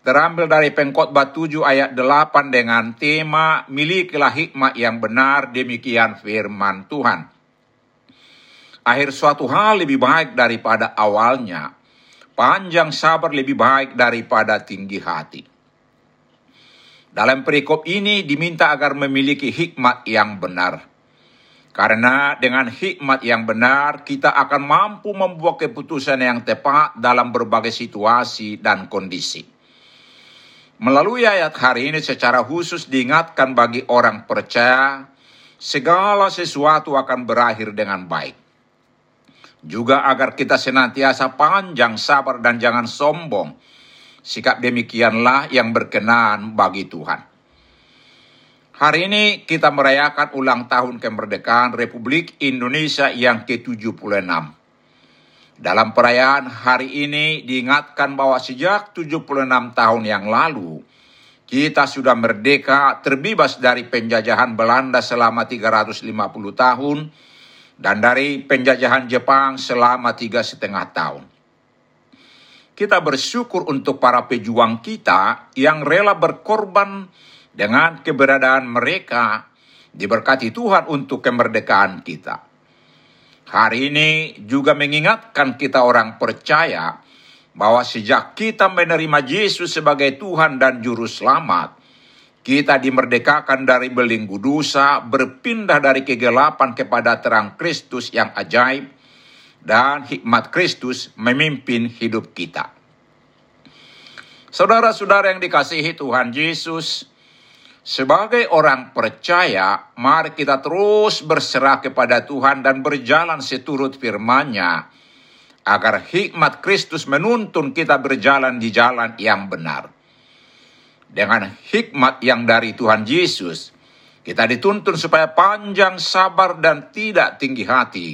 terambil dari pengkhotbah 7 ayat 8 dengan tema milikilah hikmat yang benar demikian firman Tuhan. Akhir suatu hal lebih baik daripada awalnya. Panjang sabar lebih baik daripada tinggi hati. Dalam perikop ini diminta agar memiliki hikmat yang benar. Karena dengan hikmat yang benar, kita akan mampu membuat keputusan yang tepat dalam berbagai situasi dan kondisi. Melalui ayat hari ini secara khusus diingatkan bagi orang percaya, segala sesuatu akan berakhir dengan baik. Juga agar kita senantiasa panjang sabar dan jangan sombong. Sikap demikianlah yang berkenan bagi Tuhan. Hari ini kita merayakan ulang tahun kemerdekaan Republik Indonesia yang ke-76. Dalam perayaan hari ini diingatkan bahwa sejak 76 tahun yang lalu, kita sudah merdeka terbebas dari penjajahan Belanda selama 350 tahun dan dari penjajahan Jepang selama tiga setengah tahun. Kita bersyukur untuk para pejuang kita yang rela berkorban dengan keberadaan mereka diberkati Tuhan untuk kemerdekaan kita. Hari ini juga mengingatkan kita orang percaya bahwa sejak kita menerima Yesus sebagai Tuhan dan Juru Selamat, kita dimerdekakan dari belenggu dosa, berpindah dari kegelapan kepada terang Kristus yang ajaib, dan hikmat Kristus memimpin hidup kita. Saudara-saudara yang dikasihi Tuhan Yesus, sebagai orang percaya, mari kita terus berserah kepada Tuhan dan berjalan seturut firman-Nya, agar hikmat Kristus menuntun kita berjalan di jalan yang benar. Dengan hikmat yang dari Tuhan Yesus, kita dituntun supaya panjang sabar dan tidak tinggi hati.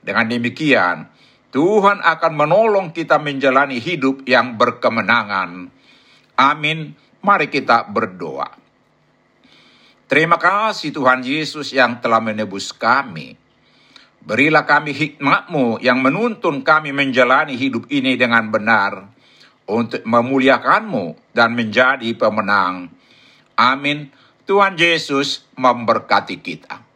Dengan demikian, Tuhan akan menolong kita menjalani hidup yang berkemenangan. Amin. Mari kita berdoa. Terima kasih Tuhan Yesus yang telah menebus kami. Berilah kami hikmat-Mu yang menuntun kami menjalani hidup ini dengan benar untuk memuliakan-Mu dan menjadi pemenang. Amin. Tuhan Yesus memberkati kita.